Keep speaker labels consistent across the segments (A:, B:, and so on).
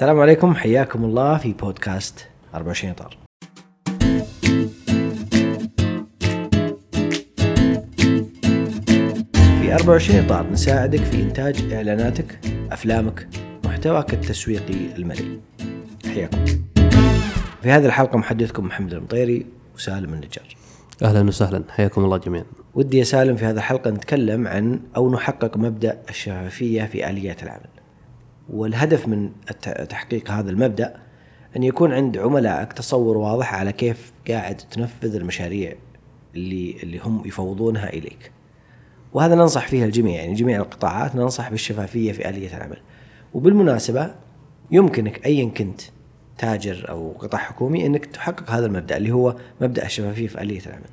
A: السلام عليكم حياكم الله في بودكاست 24 اطار. في 24 اطار نساعدك في إنتاج إعلاناتك، أفلامك، محتواك التسويقي المالي. حياكم. في هذه الحلقة محدثكم محمد المطيري وسالم النجار.
B: أهلا وسهلا حياكم الله جميعا.
A: ودي يا سالم في هذه الحلقة نتكلم عن أو نحقق مبدأ الشفافية في آليات العمل. والهدف من تحقيق هذا المبدأ أن يكون عند عملائك تصور واضح على كيف قاعد تنفذ المشاريع اللي اللي هم يفوضونها إليك. وهذا ننصح فيها الجميع يعني جميع القطاعات ننصح بالشفافية في آلية العمل. وبالمناسبة يمكنك ايا كنت تاجر أو قطاع حكومي أنك تحقق هذا المبدأ اللي هو مبدأ الشفافية في آلية العمل.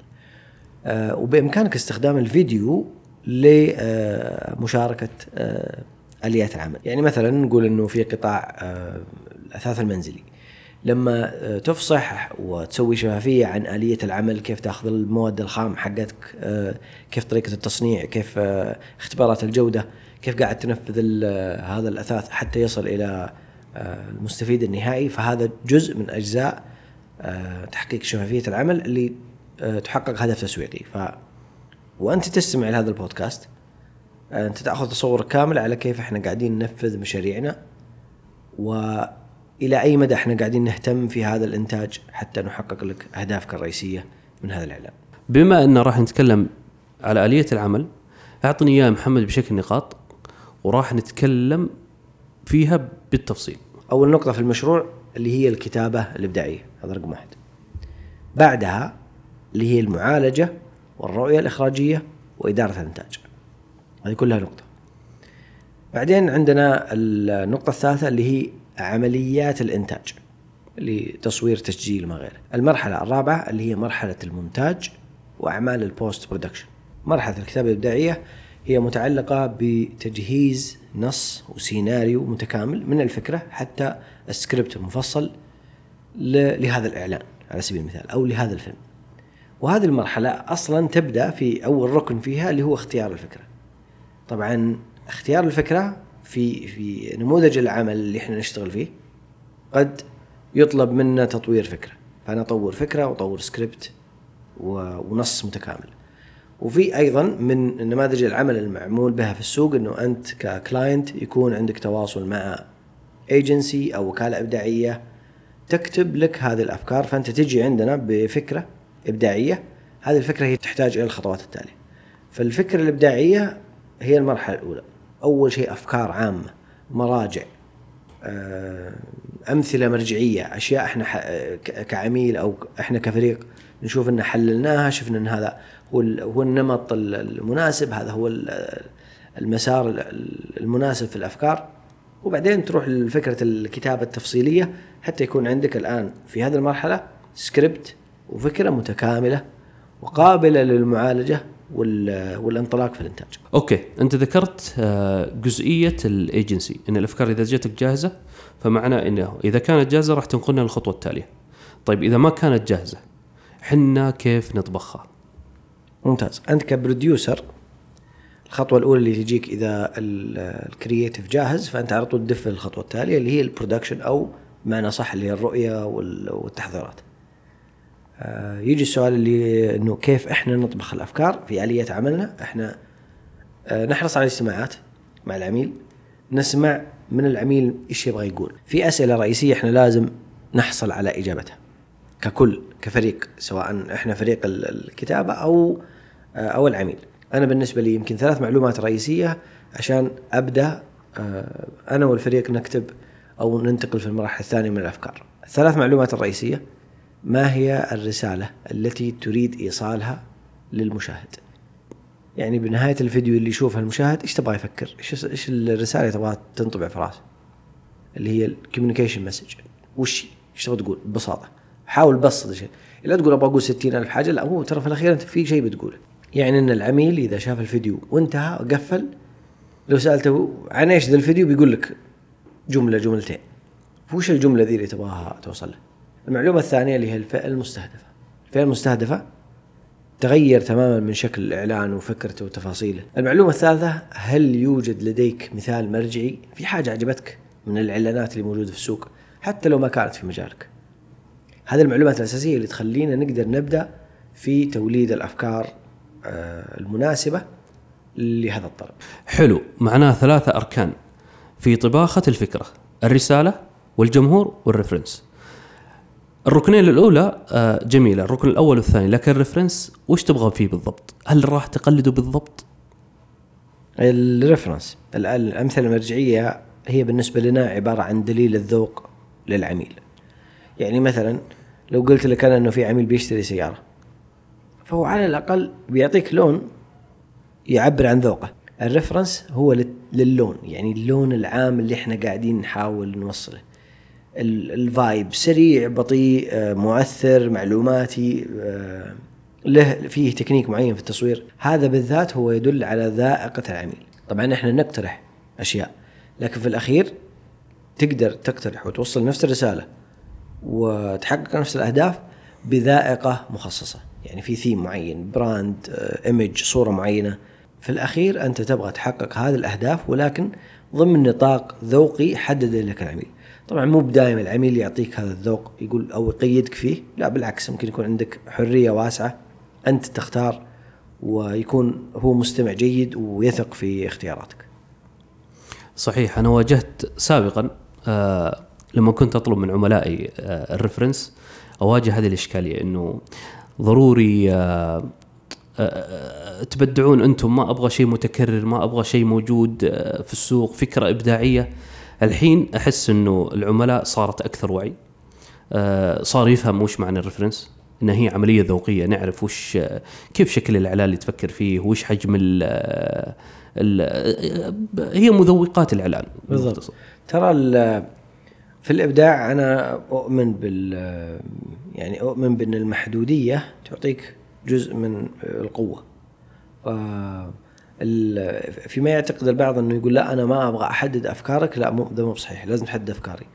A: آه وبإمكانك استخدام الفيديو لمشاركه آه آليات العمل. يعني مثلا نقول إنه في قطاع آه، الأثاث المنزلي. لما آه، تفصح وتسوي شفافية عن آلية العمل كيف تأخذ المواد الخام حقتك آه، كيف طريقة التصنيع كيف اختبارات الجودة كيف قاعد تنفذ هذا الأثاث حتى يصل إلى المستفيد النهائي. فهذا جزء من أجزاء تحقيق شفافية العمل اللي تحقق هدف تسويقي. ف وأنت تستمع لهذا البودكاست أنت تأخذ تصور كامل على كيف إحنا قاعدين ننفذ مشاريعنا وإلى أي مدى إحنا قاعدين نهتم في هذا الإنتاج حتى نحقق لك أهدافك الرئيسية من هذا الإعلان.
B: بما أن راح نتكلم على آلية العمل أعطني اياه محمد بشكل نقاط وراح نتكلم فيها بالتفصيل.
A: أول نقطة في المشروع اللي هي الكتابة الإبداعية هذا رقم واحد. بعدها اللي هي المعالجة والرؤية الإخراجية وإدارة الإنتاج. هذه كلها نقطة. بعدين عندنا النقطة الثالثة اللي هي عمليات الإنتاج اللي تصوير تسجيل ما غيره. المرحلة الرابعة اللي هي مرحلة المونتاج وأعمال ال post production مرحلة الكتابة الإبداعية هي متعلقة بتجهيز نص وسيناريو متكامل من الفكرة حتى السكريبت المفصل لهذا الإعلان على سبيل المثال أو لهذا الفيلم. وهذه المرحلة أصلا تبدأ في أول ركن فيها اللي هو اختيار الفكرة. طبعا اختيار الفكرة في في نموذج العمل اللي إحنا نشتغل فيه قد يطلب منا تطوير فكرة. فأنا أطور فكرة وأطور سكريبت ونص متكامل. وفي أيضا من نماذج العمل المعمول بها في السوق إنه أنت ك client يكون عندك تواصل مع ايجنسي أو وكالة إبداعية تكتب لك هذه الأفكار. فأنت تجي عندنا بفكرة إبداعية هذه الفكرة هي تحتاج إلى الخطوات التالية. فالفكرة الإبداعية هي المرحلة الأولى. أول شيء أفكار عامة مراجع آه، أمثلة مرجعية أشياء إحنا كعميل أو إحنا كفريق نشوف إن حللناها شفنا إن هذا هو النمط المناسب هذا هو المسار المناسب في الأفكار. وبعدين تروح لفكرة الكتابة التفصيلية حتى يكون عندك الآن في هذه المرحلة سكريبت وفكرة متكاملة وقابلة للمعالجة. والانطلاق في الانتاج.
B: okay، أنت ذكرت آه، جزئية الإيجنسي إن الأفكار إذا جاتك جاهزة فمعنى إنه إذا كانت جاهزة راح تنقلنا للخطوة التالية. طيب إذا ما كانت جاهزة حنا كيف نطبخها؟
A: ممتاز، أنت ك producer الخطوة الأولى اللي تجيك إذا ال creative جاهز فأنت على طول تدف الخطوة التالية اللي هي ال production أو بمعنى صح اللي هي الرؤية والتحضيرات. آه، يجي السؤال اللي إنه كيف إحنا نطبخ الأفكار في آلية عملنا؟ إحنا آه، نحرص على الاجتماعات مع العميل نسمع من العميل إيش يبغى يقول. في أسئلة رئيسية إحنا لازم نحصل على إجابتها. ككل كفريق سواء إحنا فريق الكتابة أو آه، أو العميل. أنا بالنسبة لي يمكن ثلاث معلومات رئيسية عشان أبدأ أنا والفريق نكتب أو ننتقل في المراحل الثانية من الأفكار. الثلاث معلومات الرئيسية ما هي الرسالة التي تريد إيصالها للمشاهد يعني بنهاية الفيديو اللي يشوفها المشاهد إيش تبغى يفكر؟ إيش إيش الرسالة اللي تبغى تنطبع في رأسه؟ اللي هي ال communication message وش إيش تبغى تقول ببساطة؟ حاول بسط لا تقول أقول ستين ألف حاجة لا هو ترى في الأخير أنت في شيء بتقوله يعني أن العميل إذا شاف الفيديو وانتهى وقفل لو سألته عن إيش ذا الفيديو بيقول لك جملة جملتين وش الجملة ذي اللي تبغاها توصل له؟ المعلومة الثانية اللي هي الفئة المستهدفة. الفئة المستهدفة تغير تماما من شكل الإعلان وفكرته وتفاصيله. المعلومة الثالثة هل يوجد لديك مثال مرجعي؟ في حاجة عجبتك من الإعلانات اللي موجودة في السوق؟ حتى لو ما كانت في مجالك. هذه المعلومات الأساسية اللي تخلينا نقدر نبدأ في توليد الأفكار آه، المناسبة لهذا الطلب
B: حلو. معناه ثلاثة أركان في طباخة الفكرة الرسالة والجمهور وال reference. الركنين الأولى آه، جميلة. الركن الأول والثاني لكن ال reference وش تبغى فيه بالضبط؟ هل راح تقلده بالضبط؟
A: ال reference ال- الأمثلة المرجعية هي بالنسبة لنا عبارة عن دليل الذوق للعميل. يعني مثلا لو قلت لك أنا إنه في عميل بيشتري سيارة فهو على الأقل بيعطيك لون يعبر عن ذوقه. ال reference هو لل- للون يعني اللون العام اللي إحنا قاعدين نحاول نوصله. ال vibe سريع بطيء آه، مؤثر معلوماتي آه، له فيه تكنيك معين في التصوير. هذا بالذات هو يدل على ذائقة العميل. طبعا إحنا نقترح أشياء لكن في الأخير تقدر تقترح وتوصل نفس الرسالة وتحقق نفس الأهداف بذائقة مخصصة. يعني في ثيم معين brand image صورة معينة. في الأخير أنت تبغى تحقق هذه الأهداف ولكن ضمن نطاق ذوقي حدده لك العميل. طبعا مو بدائما العميل يعطيك هذا الذوق يقول أو يقيدك فيه لا بالعكس ممكن يكون عندك حرية واسعة أنت تختار ويكون هو مستمع جيد ويثق في اختياراتك.
B: صحيح أنا واجهت سابقا آه لما كنت أطلب من عملائي آه الريفرنس أواجه هذه الإشكالية إنه ضروري آه آه تبدعون أنتم ما أبغى شيء متكرر ما أبغى شيء موجود آه في السوق فكرة إبداعية. الحين أحس إنه العملاء صارت أكثر وعي. آه صار يفهم وش معنى الريفرنس انها هي عملية ذوقية نعرف وش آه، كيف شكل الإعلان اللي تفكر فيه وش حجم ال ال هي مذوقات الإعلان.
A: بالضبط. ترى في الإبداع أنا أؤمن بال يعني أؤمن بأن المحدودية تعطيك جزء من القوة. فيما يعتقد البعض إنه يقول لا أنا ما أبغى أحدد أفكارك. لا مو ده مو بصحيح لازم تحدد أفكاري.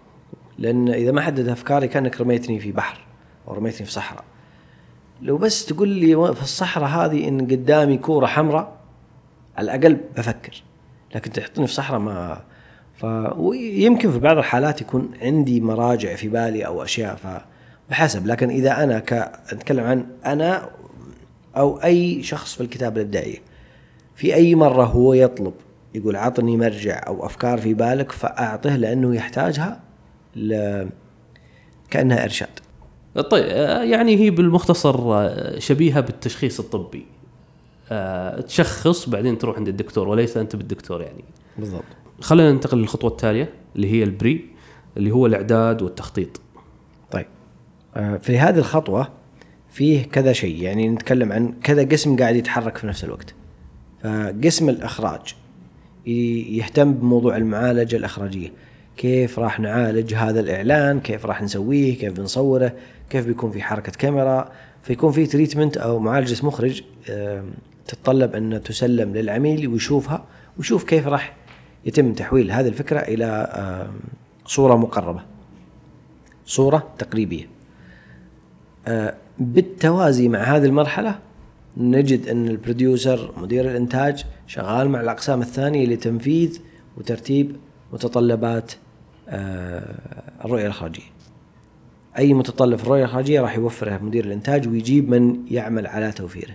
A: لأن إذا ما حدد أفكاري كأنك رميتني في بحر أو رميتني في صحراء. لو بس تقول لي في الصحراء هذه إن قدامي كورة حمراء على الأقل بفكر. لكن تحطني في صحراء ما ف ويمكن في بعض الحالات يكون عندي مراجع في بالي أو أشياء فبحسب لكن إذا أنا ك أتكلم عن أنا أو أي شخص في الكتابه الابداعيه في أي مرة هو يطلب يقول عطني مرجع أو أفكار في بالك فاعطه لأنه يحتاجها ل... كأنها إرشاد.
B: طيب آه، يعني هي بالمختصر آه، شبيهة بالتشخيص الطبي. آه، تشخص بعدين تروح عند الدكتور وليس أنت بالدكتور يعني.
A: بالضبط.
B: خلينا ننتقل للخطوة التالية اللي هي البري اللي هو الإعداد والتخطيط.
A: طيب في هذه الخطوة فيه كذا شيء يعني نتكلم عن كذا قسم قاعد يتحرك في نفس الوقت. فقسم الإخراج يهتم بموضوع المعالجة الإخراجية. كيف راح نعالج هذا الإعلان؟ كيف راح نسويه؟ كيف بنصوره كيف بيكون في حركة كاميرا؟ فيكون في تريتمنت أو معالجة مخرج تتطلب أن تسلم للعميل ويشوفها ويشوف كيف راح يتم تحويل هذه الفكرة إلى صورة مقربة. صورة تقريبية. آه، بالتوازي مع هذه المرحلة نجد أن البروديوسر مدير الإنتاج شغال مع الأقسام الثانية لتنفيذ وترتيب متطلبات آه، الرؤية الإخراجية أي متطلب في الرؤية الإخراجية راح يوفره مدير الإنتاج ويجيب من يعمل على توفيره.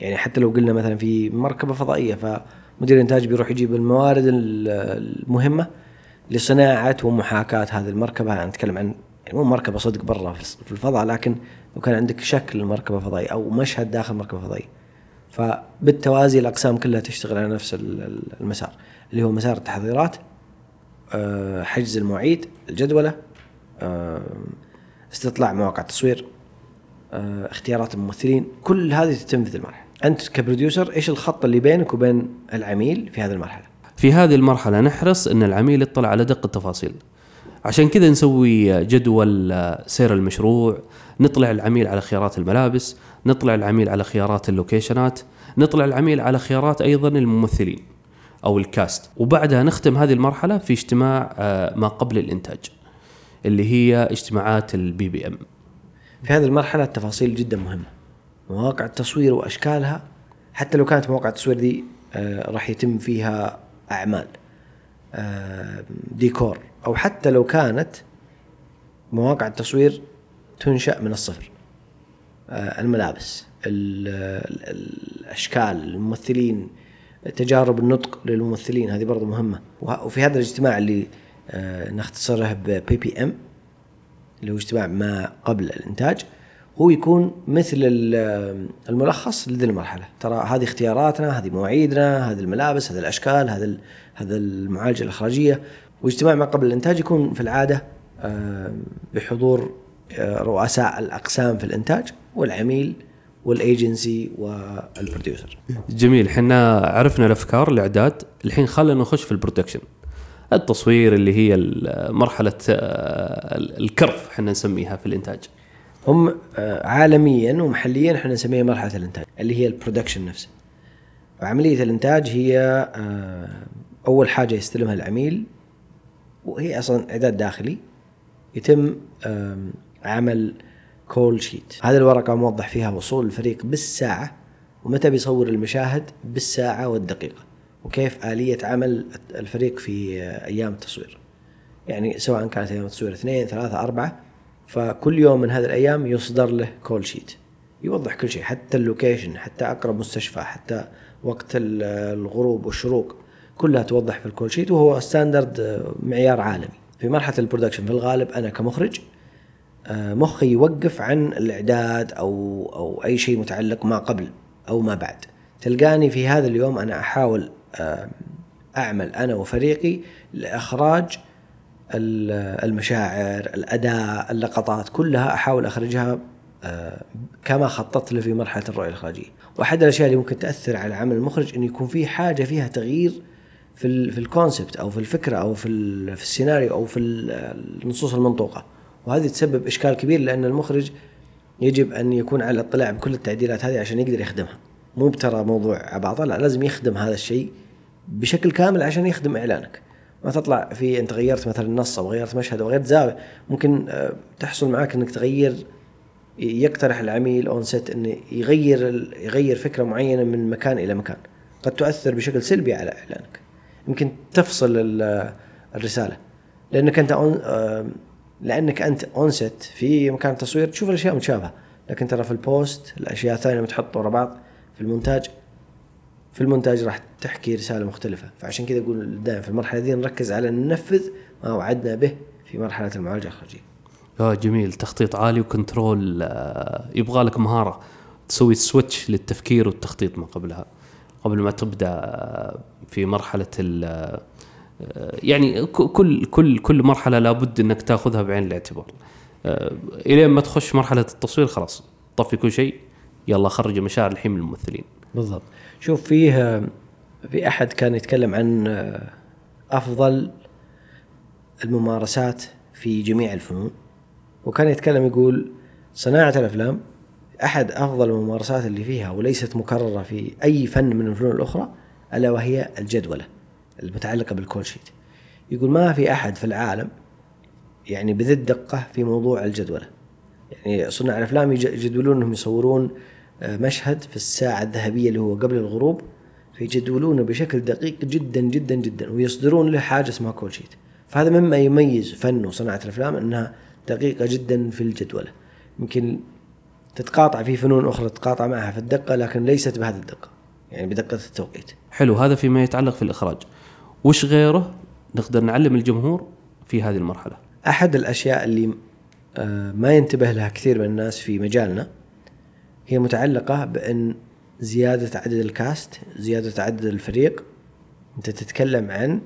A: يعني حتى لو قلنا مثلا في مركبة فضائية فمدير الإنتاج بيروح يجيب الموارد ال- المهمة لصناعة ومحاكاة هذه المركبة. يعني نتكلم عن يعني مو مركبة صدق برا في الفضاء لكن لو كان عندك شكل مركبة فضائية أو مشهد داخل مركبة فضائية. فبالتوازي الأقسام كلها تشتغل على نفس ال- ال- المسار اللي هو مسار التحضيرات آه، حجز المواعيد الجدولة آه، استطلاع مواقع التصوير آه، اختيارات الممثلين كل هذه تتم في ذي المرحلة. أنت كبروديوسر إيش الخط اللي بينك وبين العميل في هذه المرحلة؟
B: في هذه المرحلة نحرص أن العميل يطلع على دق التفاصيل. عشان كذا نسوي جدول آه، سير المشروع نطلع العميل على خيارات الملابس نطلع العميل على خيارات ال locationات نطلع العميل على خيارات أيضا الممثلين أو ال cast. وبعدها نختم هذه المرحلة في اجتماع آه، ما قبل الإنتاج اللي هي اجتماعات ال PPM
A: في هذه المرحلة التفاصيل جدا مهمة. مواقع التصوير وأشكالها حتى لو كانت مواقع التصوير دي آه، راح يتم فيها أعمال. آه، ديكور. أو حتى لو كانت مواقع التصوير تنشأ من الصفر. آه، الملابس ال- ال- الأشكال الممثلين تجارب النطق للممثلين هذه برضو مهمة. وفي هذا الاجتماع اللي آه، نختصره ببي بي ام اللي هو اجتماع ما قبل الإنتاج. هو يكون مثل ال- الملخص لذي المرحلة. ترى هذه اختياراتنا هذه مواعيدنا هذه الملابس هذه الأشكال هذا هذا المعالجه الإخراجية. واجتماع ما قبل الإنتاج يكون في العادة آه، بحضور آه، رؤساء الأقسام في الإنتاج والعميل وال agency وال producer
B: جميل. إحنا عرفنا الأفكار الإعداد. الحين خلينا نخش في ال production التصوير اللي هي مرحلة آه، ال craft إحنا نسميها في الإنتاج.
A: هم آه، عالميا ومحليا إحنا نسميها مرحلة الإنتاج اللي هي ال production نفسه. وعملية الإنتاج هي آه، أول حاجة يستلمها العميل وهي أصلا إعداد داخلي يتم عمل call sheet هذه الورقة موضح فيها وصول الفريق بالساعة ومتى بيصور المشاهد؟ بالساعة والدقيقة. وكيف آلية عمل الفريق في آه، أيام التصوير. يعني سواء كانت أيام التصوير اثنين ثلاثة أربعة فكل يوم من هذه الأيام يصدر له call sheet يوضح كل شيء حتى ال location حتى أقرب مستشفى حتى وقت ال- الغروب والشروق كلها توضح في ال call sheet وهو standard آه، معيار عالمي. في مرحلة ال production في الغالب أنا كمخرج آه، مخي يوقف عن الإعداد أو أو أي شيء متعلق ما قبل أو ما بعد. تلقاني في هذا اليوم أنا أحاول آه، أعمل أنا وفريقي لإخراج ال- المشاعر الأداء اللقطات كلها أحاول أخرجها آه، كما خططت له في مرحلة الرؤية الإخراجية. وأحد الأشياء اللي ممكن تأثر على عمل المخرج انه يكون في حاجة فيها تغيير في في الكونسبت أو في الفكرة أو في في السيناريو أو في ال- النصوص المنطوقة. وهذه تسبب إشكال كبير لأن المخرج يجب أن يكون على اطلاع بكل التعديلات هذه عشان يقدر يخدمها. مو بترى موضوع عباطة لا لازم يخدم هذا الشيء بشكل كامل عشان يخدم إعلانك. ما تطلع في أنت غيرت مثلا نص أو غيرت مشهد أو غيرت زاوية ممكن آه، تحصل معك إنك تغير يقترح العميل on set إنه يغير يغير فكرة معينة من مكان إلى مكان. قد تؤثر بشكل سلبي على إعلانك. يمكن تفصل ال- الرسالة. لأنك أنت on آه، لأنك أنت on set في مكان التصوير تشوف الأشياء متشابهة. لكن ترى في ال post الأشياء الثانية بتنحط ورا بعض في المونتاج في المونتاج راح تحكي رسالة مختلفة. فعشان كذا أقول دائما في المرحلة دي نركز على ننفذ ما وعدنا به في مرحلة المعالجة الاخراجيه
B: آه جميل. تخطيط عالي و control آه، يبغى لك مهارة تسوي switch للتفكير والتخطيط ما قبلها. قبل ما تبدأ آه، في مرحلة ال آه، يعني كل كل كل مرحلة لابد إنك تاخذها بعين الاعتبار. إلين ما تخش مرحلة التصوير خلاص طفي كل شيء يلا خرج مشاعر الحين من الممثلين.
A: بالضبط. شوف فيه في أحد كان يتكلم عن أفضل الممارسات في جميع الفنون وكان يتكلم يقول صناعة الأفلام أحد أفضل الممارسات اللي فيها وليست مكررة في أي فن من الفنون الأخرى ألا وهي الجدولة المتعلقة بالكول شيت. يقول ما في أحد في العالم يعني بذي الدقة في موضوع الجدولة. يعني صناع الأفلام يج- يجدولون انهم يصورون آه، مشهد في الساعة الذهبية اللي هو قبل الغروب فيجدولونه بشكل دقيق جدا جدا جدا ويصدرون له حاجة اسمها كول شيت. فهذا مما يميز فن وصناعة الأفلام إنها دقيقة جدا في الجدولة. يمكن تتقاطع في فنون أخرى تتقاطع معها في الدقة لكن ليست بهذه الدقة يعني بدقة التوقيت.
B: حلو هذا فيما يتعلق في الإخراج. وش غيره نقدر نعلم الجمهور في هذه المرحلة؟
A: أحد الأشياء اللي آه، ما ينتبه لها كثير من الناس في مجالنا هي متعلقة بأن زيادة عدد ال cast زيادة عدد الفريق أنت تتكلم عن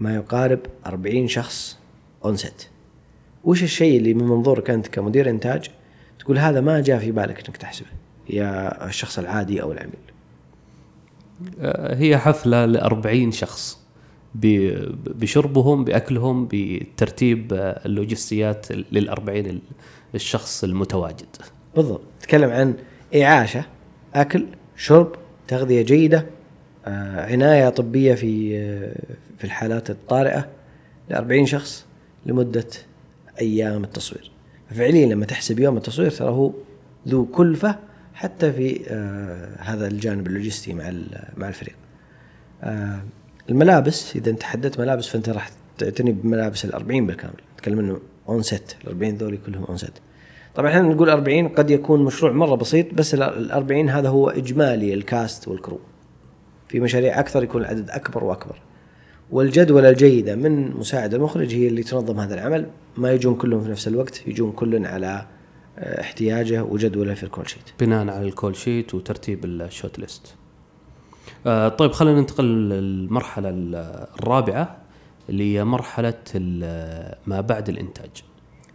A: ما يقارب 40 شخص on set وش الشيء اللي من منظورك أنت كمدير إنتاج تقول هذا ما جاء في بالك إنك تحسبه يا الشخص العادي أو العميل؟
B: هي حفلة لأربعين شخص ب- بشربهم بأكلهم بترتيب اللوجستيات للأربعين ال- الشخص المتواجد.
A: بالضبط. تتكلم عن إعاشة أكل شرب تغذية جيدة آه، عناية طبية في آه، في الحالات الطارئة ل 40 شخص لمدة أيام التصوير. فعليا لما تحسب يوم التصوير ترى هو ذو كلفة حتى في آه، هذا الجانب اللوجستي مع مع الفريق. آه، الملابس إذا انت حددت ملابس فأنت راح تعتني بملابس ال 40 بالكامل. نتكلم إنه on set ال 40 ذولي كلهم on set طبعا إحنا نقول 40 قد يكون مشروع مرة بسيط بس ال 40 هذا هو إجمالي ال cast وال crew في مشاريع أكثر يكون العدد أكبر وأكبر. والجدولة الجيدة من مساعد المخرج هي اللي تنظم هذا العمل. ما يجون كلهم في نفس الوقت يجون كل على آه، احتياجه وجدوله في الكول شيت
B: بناء على ال call sheet وترتيب ال shot list آه طيب خلينا ننتقل للمرحلة الرابعة اللي هي مرحلة ما بعد الإنتاج.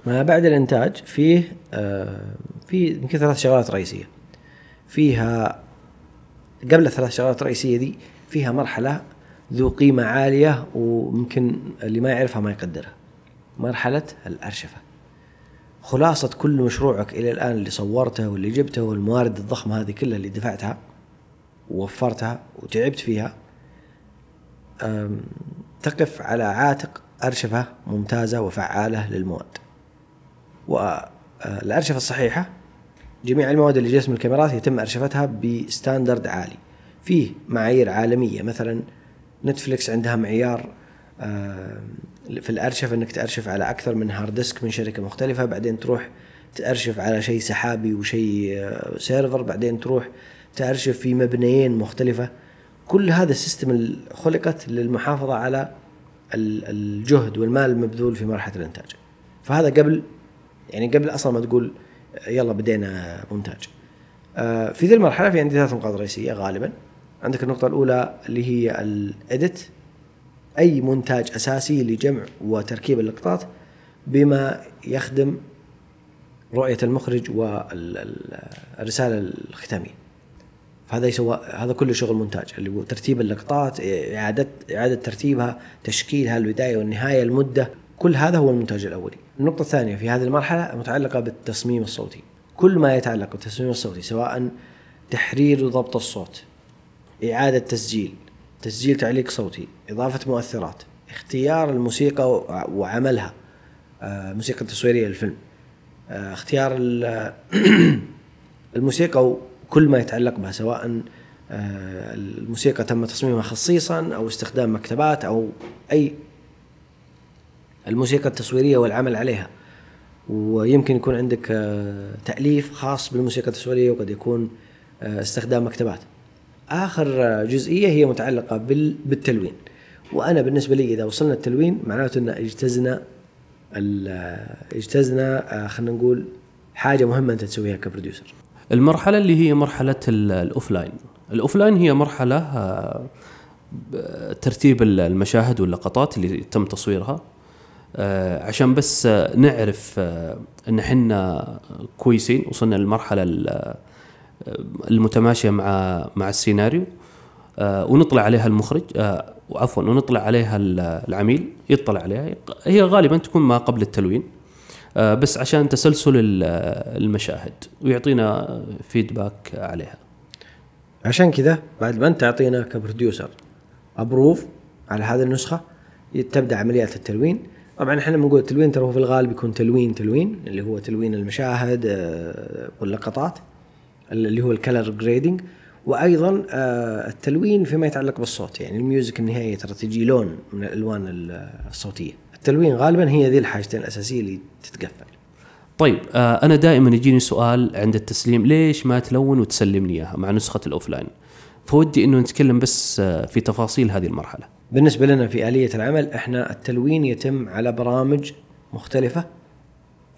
A: ما بعد الإنتاج فيه آه في يمكن ثلاث شغلات رئيسية. فيها قبل الثلاث شغلات الرئيسية دي فيها مرحلة ذو قيمة عالية وممكن اللي ما يعرفها ما يقدرها. مرحلة الأرشفة. خلاصة كل مشروعك إلى الآن اللي صورته واللي جبته والموارد الضخمة هذه كلها اللي دفعتها ووفرتها وتعبت فيها تقف على عاتق أرشفة ممتازة وفعالة للمواد. والأرشفة الصحيحة جميع المواد اللي جسم الكاميرات يتم أرشفتها ب standard عالي. فيه معايير عالمية مثلا نتفلكس عندها معيار في الارشف إنك تأرشف على أكثر من hard disk من شركة مختلفة بعدين تروح تأرشف على شيء سحابي وشيء آه، server بعدين تروح تأرشف في مبنيين مختلفة. كل هذا السيستم خلقت للمحافظة على الجهد والمال المبذول في مرحلة الإنتاج. فهذا قبل يعني قبل أصلا ما تقول يلا بدينا مونتاج. آه، في ذي المرحلة في عندي ثلاث نقاط رئيسية غالبا. عندك النقطة الأولى اللي هي الاديت أي منتاج أساسي لجمع وتركيب اللقطات بما يخدم رؤية المخرج والرسالة الختامية. فهذا يسوى هذا كله شغل مونتاج اللي هو ترتيب اللقطات إعادة إعادة ترتيبها تشكيلها البداية والنهاية المدة. كل هذا هو المونتاج الأولي. النقطة الثانية في هذه المرحلة متعلقة بالتصميم الصوتي. كل ما يتعلق بالتصميم الصوتي سواء تحرير وضبط الصوت إعادة تسجيل تسجيل تعليق صوتي إضافة مؤثرات اختيار الموسيقى وعملها آه، موسيقى تصويرية للفيلم آه، اختيار الموسيقى وكل ما يتعلق بها سواء آه، الموسيقى تم تصميمها خصيصا أو استخدام مكتبات أو أي الموسيقى التصويرية والعمل عليها. ويمكن يكون عندك تأليف خاص بالموسيقى التصويرية وقد يكون استخدام مكتبات. آخر جزئية هي متعلقة بالتلوين. وأنا بالنسبة لي إذا وصلنا التلوين معناته إن اجتزنا اجتزنا آه، خلينا نقول حاجة مهمة أنت تسويها ك
B: producer. المرحلة اللي هي مرحلة ال offline. ال offline هي مرحلة آه، ترتيب المشاهد واللقطات اللي تم تصويرها. آه، عشان بس نعرف إن إحنا كويسين وصلنا للمرحلة المتماشية مع مع السيناريو. آه، ونطلع عليها المخرج آه، عفوا ونطلع عليها العميل يطلع عليها. هي غالبا تكون ما قبل التلوين. آه، بس عشان تسلسل المشاهد ويعطينا feedback عليها.
A: عشان كذا بعد ما انت تعطينا ك producer approve على هذه النسخة تبدأ عمليات التلوين. طبعا إحنا بنقول التلوين ترى هو في الغالب يكون تلوين تلوين اللي هو تلوين المشاهد واللقطات اللي هو ال color grading وأيضا آه، التلوين فيما يتعلق بالصوت. يعني ال music النهائية ترى تجي لون من الألوان الصوتية. التلوين غالبا هي ذي الحاجتين الأساسية اللي تتقفل.
B: طيب آه أنا دائما يجيني سؤال عند التسليم. ليش ما تلون وتسلمني إياها مع نسخة ال offline؟ فودي إنه نتكلم بس آه، في تفاصيل هذه المرحلة.
A: بالنسبة لنا في آلية العمل إحنا التلوين يتم على برامج مختلفة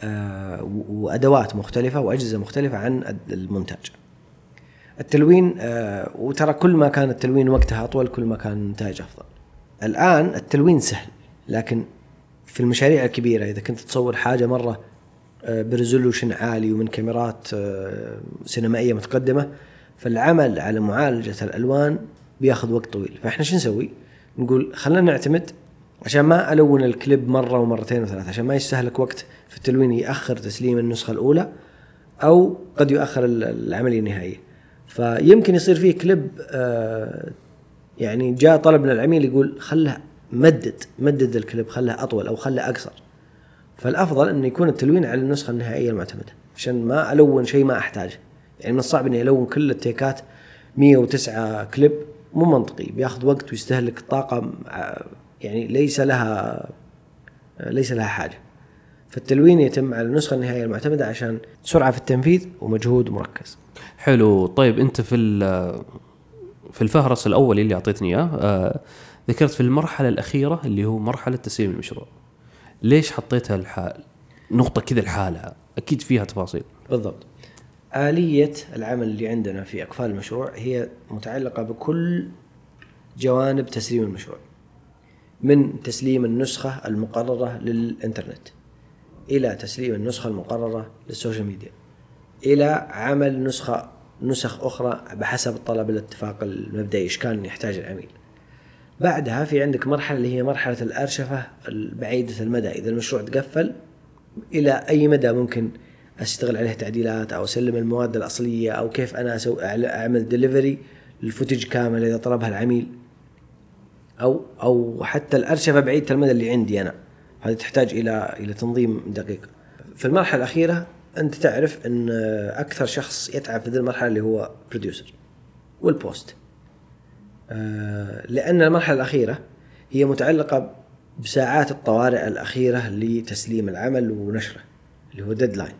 A: آه، وأدوات مختلفة وأجهزة مختلفة عن المونتاج. التلوين آه، وترى كل ما كان التلوين وقتها أطول كل ما كان النتائج أفضل. الآن التلوين سهل لكن في المشاريع الكبيرة إذا كنت تصور حاجة مرة آه، ب resolution عالي ومن كاميرات سينمائية متقدمة فالعمل على معالجة الألوان بياخذ وقت طويل فإحنا شو نسوي؟ نقول خلينا نعتمد عشان ما ألون الكليب مرة ومرتين وثلاث عشان ما يستهلك وقت في التلوين يأخر تسليم النسخة الأولى أو قد يؤخر العملية النهائيه فيمكن يصير فيه كليب آه يعني جاء طلب من العميل يقول خله مدد مدد الكليب خله أطول أو خله أقصر. فالأفضل إنه يكون التلوين على النسخة النهائية المعتمدة عشان ما ألون شيء ما أحتاجه. يعني من الصعب إني ألون كل التيكات 109 كليب مو منطقي بياخذ وقت ويستهلك طاقة آه، يعني ليس لها ليس لها حاجة. فالتلوين يتم على النسخة النهائية المعتمدة عشان سرعة في التنفيذ ومجهود مركز.
B: حلو. طيب أنت في في الفهرس الاولي اللي أعطيتني إياه آه، ذكرت في المرحلة الأخيرة اللي هو مرحلة تسليم المشروع. ليش حطيتها الحال نقطة كذا لحالها؟ أكيد فيها تفاصيل.
A: بالضبط. آلية العمل اللي عندنا في أقفال المشروع هي متعلقة بكل جوانب تسليم المشروع من تسليم النسخة المقررة للإنترنت إلى تسليم النسخة المقررة للسوشيال ميديا إلى عمل نسخة نسخ أخرى بحسب الطلب الاتفاق المبدئي إيش كان يحتاج العميل. بعدها في عندك مرحلة اللي هي مرحلة الأرشفة البعيدة المدى إذا المشروع تقفل إلى أي مدى ممكن أشتغل عليه تعديلات أو أسلم المواد الأصلية أو كيف أنا أسوي أعل- أعمل delivery لل footage كامل إذا طلبها العميل. أو أو حتى الأرشفة بعيدة المدى اللي عندي أنا. هذه تحتاج إلى إلى تنظيم دقيق. في المرحلة الأخيرة أنت تعرف أن أكثر شخص يتعب في ذي المرحلة اللي هو producer وال post آه، لأن المرحلة الأخيرة هي متعلقة بساعات الطوارئ الأخيرة لتسليم العمل ونشره اللي هو deadline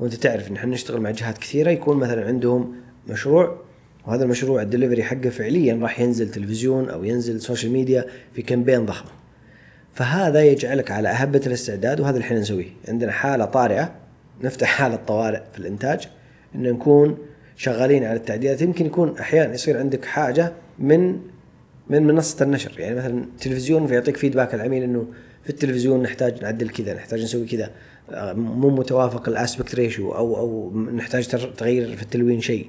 A: وأنت تعرف إن إحنا نشتغل مع جهات كثيرة يكون مثلا عندهم مشروع وهذا المشروع الدليفري حقه فعليا راح ينزل تلفزيون أو ينزل social media في campaign ضخمة فهذا يجعلك على أهبة الاستعداد وهذا اللي إحنا نسويه. عندنا حالة طارئة نفتح حالة طوارئ في الإنتاج إن نكون شغالين على التعديلات. يمكن يكون أحيانا يصير عندك حاجة من من منصة النشر. يعني مثلا تلفزيون فيعطيك feedback العميل إنه في التلفزيون نحتاج نعدل كذا نحتاج نسوي كذا. مو متوافق ال aspect ratio أو أو نحتاج تغير في التلوين شيء.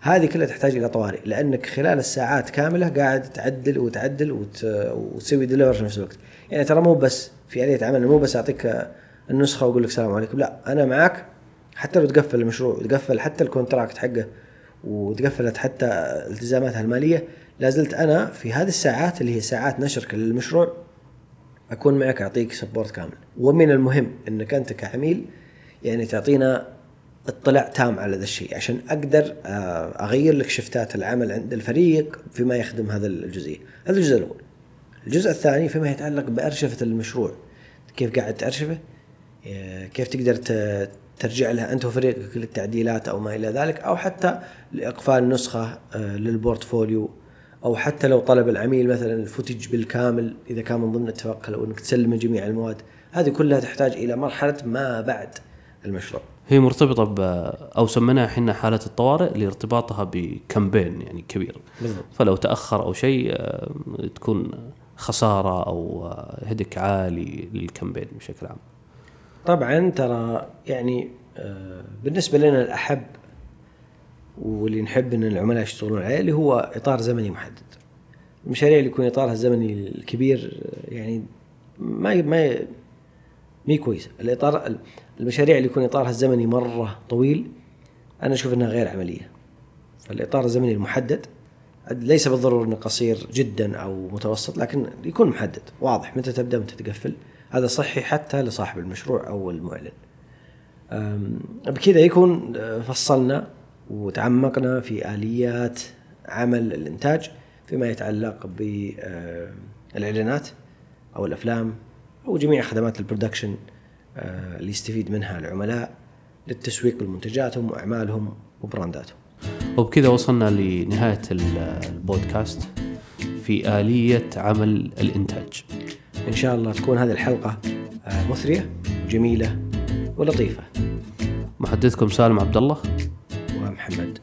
A: هذه كلها تحتاج إلى طوارئ لأنك خلال الساعات كاملة قاعد تعدل وتعدل وت... وتسوي deliver في نفس الوقت. يعني ترى مو بس في آلية عمل مو بس أعطيك النسخة وأقول لك السلام عليكم لا أنا معك حتى لو تقفل المشروع وتقفل حتى ال contract حقه وتقفلت حتى التزاماتها المالية لازلت أنا في هذه الساعات اللي هي ساعات نشرك للمشروع أكون معك أعطيك سبورت كامل. ومن المهم إنك أنت كعميل يعني تعطينا اطلاع تام على ذا الشيء عشان أقدر آه، أغير لك شفتات العمل عند الفريق فيما يخدم هذا الجزئية. هذا الجزء الأول. الجزء الثاني فيما يتعلق بأرشفة المشروع. كيف قاعد تأرشفه؟ آه، كيف تقدر ترجع لها أنت وفريقك للتعديلات أو ما إلى ذلك أو حتى لإقفال نسخة آه، لل portfolio. أو حتى لو طلب العميل مثلا ال footage بالكامل إذا كان من ضمن اتفاق لو إنك تسلم جميع المواد هذه كلها تحتاج إلى مرحلة ما بعد المشروع.
B: هي مرتبطة ب أو سميناها إحنا حاله الطوارئ لارتباطها ب campaign يعني كبير.
A: بالضبط.
B: فلو تأخر أو شيء آه، تكون خسارة أو آه، هدر عالي لل campaign بشكل عام.
A: طبعا ترى يعني آه، بالنسبة لنا الأحب واللي نحب إن العملاء يشتغلون عليه اللي هو إطار زمني محدد. المشاريع اللي يكون إطارها الزمني الكبير آه، يعني ما ما مي كويسة، الإطار المشاريع اللي يكون إطارها الزمني مرة طويل أنا أشوف إنها غير عملية. فالاطار الزمني المحدد ليس بالضرورة إنه قصير جدا أو متوسط لكن يكون محدد واضح. متى تبدأ متى تقفل. هذا صحي حتى لصاحب المشروع أو المعلن. بكذا يكون أه، فصلنا. وتعمقنا في آليات عمل الإنتاج فيما يتعلق بالاعلانات أو الأفلام أو جميع خدمات البرودكشن أه، اللي يستفيد منها العملاء للتسويق لمنتجاتهم واعمالهم وبرانداتهم.
B: وبكذا وصلنا لنهاية ال- البودكاست في آلية عمل الإنتاج.
A: إن شاء الله تكون هذه الحلقة أه، مثرية وجميله ولطيفة.
B: محدثكم سالم عبد الله.
A: Hamid.